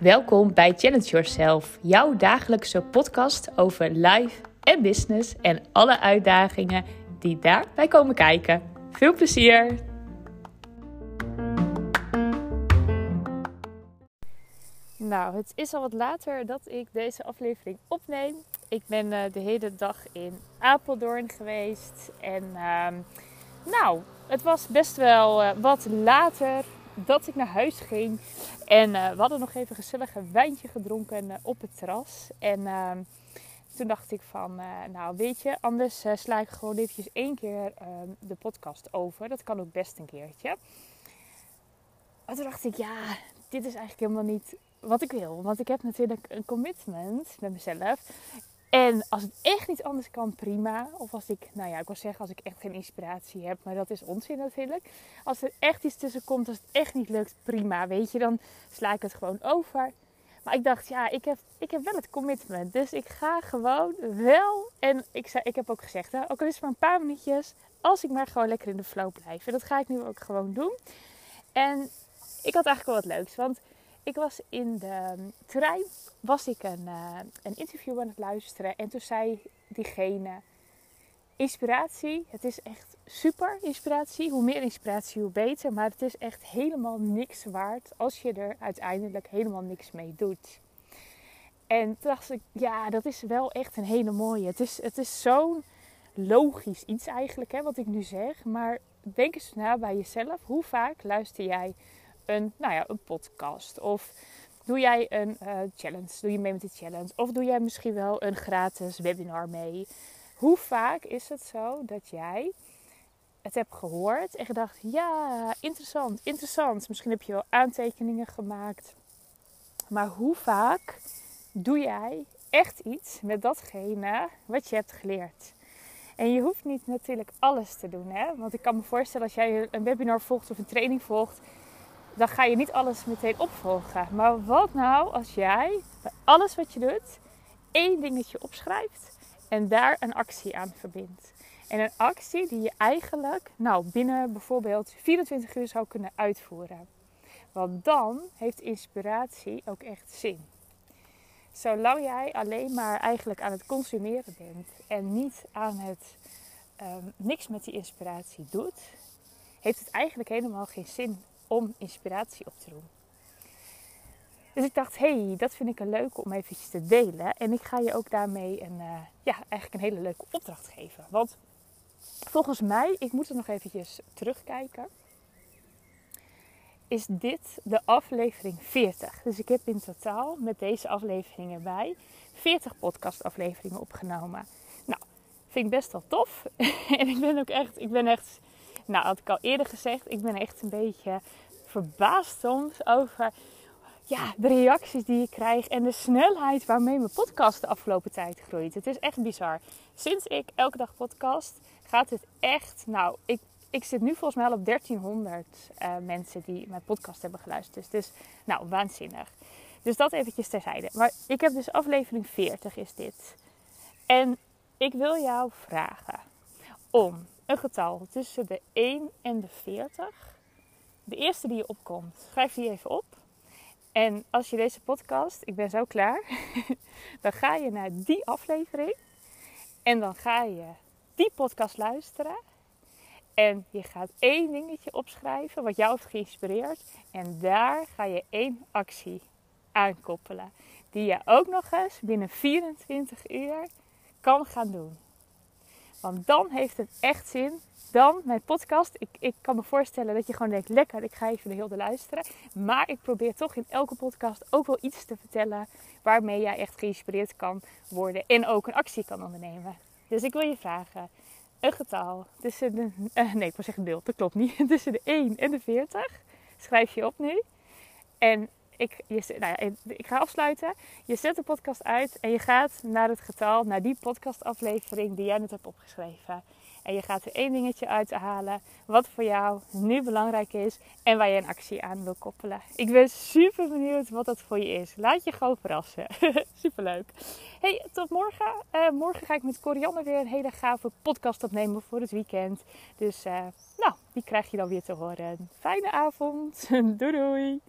Welkom bij Challenge Yourself, jouw dagelijkse podcast over life en business en alle uitdagingen die daarbij komen kijken. Veel plezier! Nou, het is al wat later dat ik deze aflevering opneem. Ik ben uh, de hele dag in Apeldoorn geweest. En uh, nou, het was best wel uh, wat later dat ik naar huis ging. En uh, we hadden nog even gezellig een wijntje gedronken op het terras. En ehm, toen dacht ik van, nou weet je, anders sla ik gewoon eventjes één keer ehm, de podcast over. Dat kan ook best een keertje. Maar toen dacht ik, ja, dit is eigenlijk helemaal niet wat ik wil. Want ik heb natuurlijk een commitment met mezelf. En als het echt niet anders kan, prima. Of als ik, nou ja, ik wil zeggen als ik echt geen inspiratie heb, maar dat is onzin natuurlijk. Als er echt iets tussen komt, als het echt niet lukt, prima. Weet je, dan sla ik het gewoon over. Maar ik dacht, ja, ik heb, ik heb wel het commitment. Dus ik ga gewoon wel. En ik, zei, ik heb ook gezegd, hè, ook al is het maar een paar minuutjes, als ik maar gewoon lekker in de flow blijf. En dat ga ik nu ook gewoon doen. En ik had eigenlijk wel wat leuks. Want ik was in de trein, was ik een, uh, een interview aan het luisteren. En toen zei diegene, inspiratie, het is echt super inspiratie. Hoe meer inspiratie, hoe beter. Maar het is echt helemaal niks waard als je er uiteindelijk helemaal niks mee doet. En toen dacht ik, ja, dat is wel echt een hele mooie. Het is, het is zo'n logisch iets eigenlijk, hè, wat ik nu zeg. Maar denk eens na bij jezelf. Hoe vaak luister jij een, nou ja, een podcast? Of doe jij een uh, challenge? Doe je mee met de challenge? Of doe jij misschien wel een gratis webinar mee? Hoe vaak is het zo dat jij het hebt gehoord en gedacht: ja, interessant, interessant. Misschien heb je wel aantekeningen gemaakt. Maar hoe vaak doe jij echt iets met datgene wat je hebt geleerd? En je hoeft niet natuurlijk alles te doen, hè? Want ik kan me voorstellen als jij een webinar volgt of een training volgt, dan ga je niet alles meteen opvolgen. Maar wat nou als jij bij alles wat je doet één dingetje opschrijft en daar een actie aan verbindt? En een actie die je eigenlijk nou, binnen bijvoorbeeld 24 uur zou kunnen uitvoeren. Want dan heeft inspiratie ook echt zin. Zolang jij alleen maar eigenlijk aan het consumeren bent en niet aan het um, niks met die inspiratie doet, heeft het eigenlijk helemaal geen zin om inspiratie op te doen. Dus ik dacht, hey, dat vind ik een leuke om eventjes te delen. En ik ga je ook daarmee een, uh, ja, eigenlijk een hele leuke opdracht geven. Want volgens mij, ik moet er nog eventjes terugkijken, is dit de aflevering 40. Dus ik heb in totaal met deze afleveringen bij 40 podcastafleveringen opgenomen. Nou, vind ik best wel tof. en ik ben ook echt, ik ben echt nou, had ik al eerder gezegd, ik ben echt een beetje verbaasd soms over ja, de reacties die ik krijg en de snelheid waarmee mijn podcast de afgelopen tijd groeit. Het is echt bizar. Sinds ik elke dag podcast, gaat het echt. Nou, ik, ik zit nu volgens mij al op 1300 uh, eh, mensen die mijn podcast hebben geluisterd. Dus, dus nou, waanzinnig. Dus dat eventjes terzijde. Maar ik heb dus aflevering 40 is dit. En ik wil jou vragen om een getal tussen de 1 en de 40. De eerste die je opkomt, schrijf die even op. En als je deze podcast, ik ben zo klaar, dan ga je naar die aflevering. En dan ga je die podcast luisteren. En je gaat één dingetje opschrijven wat jou heeft geïnspireerd. En daar ga je één actie aankoppelen. Die je ook nog eens binnen 24 uur kan gaan doen. Dan heeft het echt zin. Dan mijn podcast. Ik, ik kan me voorstellen dat je gewoon denkt: lekker, ik ga even de hele luisteren. Maar ik probeer toch in elke podcast ook wel iets te vertellen. waarmee jij echt geïnspireerd kan worden. En ook een actie kan ondernemen. Dus ik wil je vragen: een getal tussen de. Uh, nee, ik wil zeggen beeld, dat klopt niet. Tussen de 1 en de 40. Schrijf je op nu. En ik, nou ik ga afsluiten. Je zet de podcast uit en je gaat naar het getal, naar die podcastaflevering die jij net hebt opgeschreven. En je gaat er één dingetje uithalen wat voor jou nu belangrijk is en waar je een actie aan wil koppelen. Ik ben super benieuwd wat dat voor je is. Laat je gewoon verrassen. super leuk. Hey, tot morgen. Uh, morgen ga ik met Corianne weer een hele gave podcast opnemen voor het weekend. Dus uh, nou, die krijg je dan weer te horen. Fijne avond. doei doei.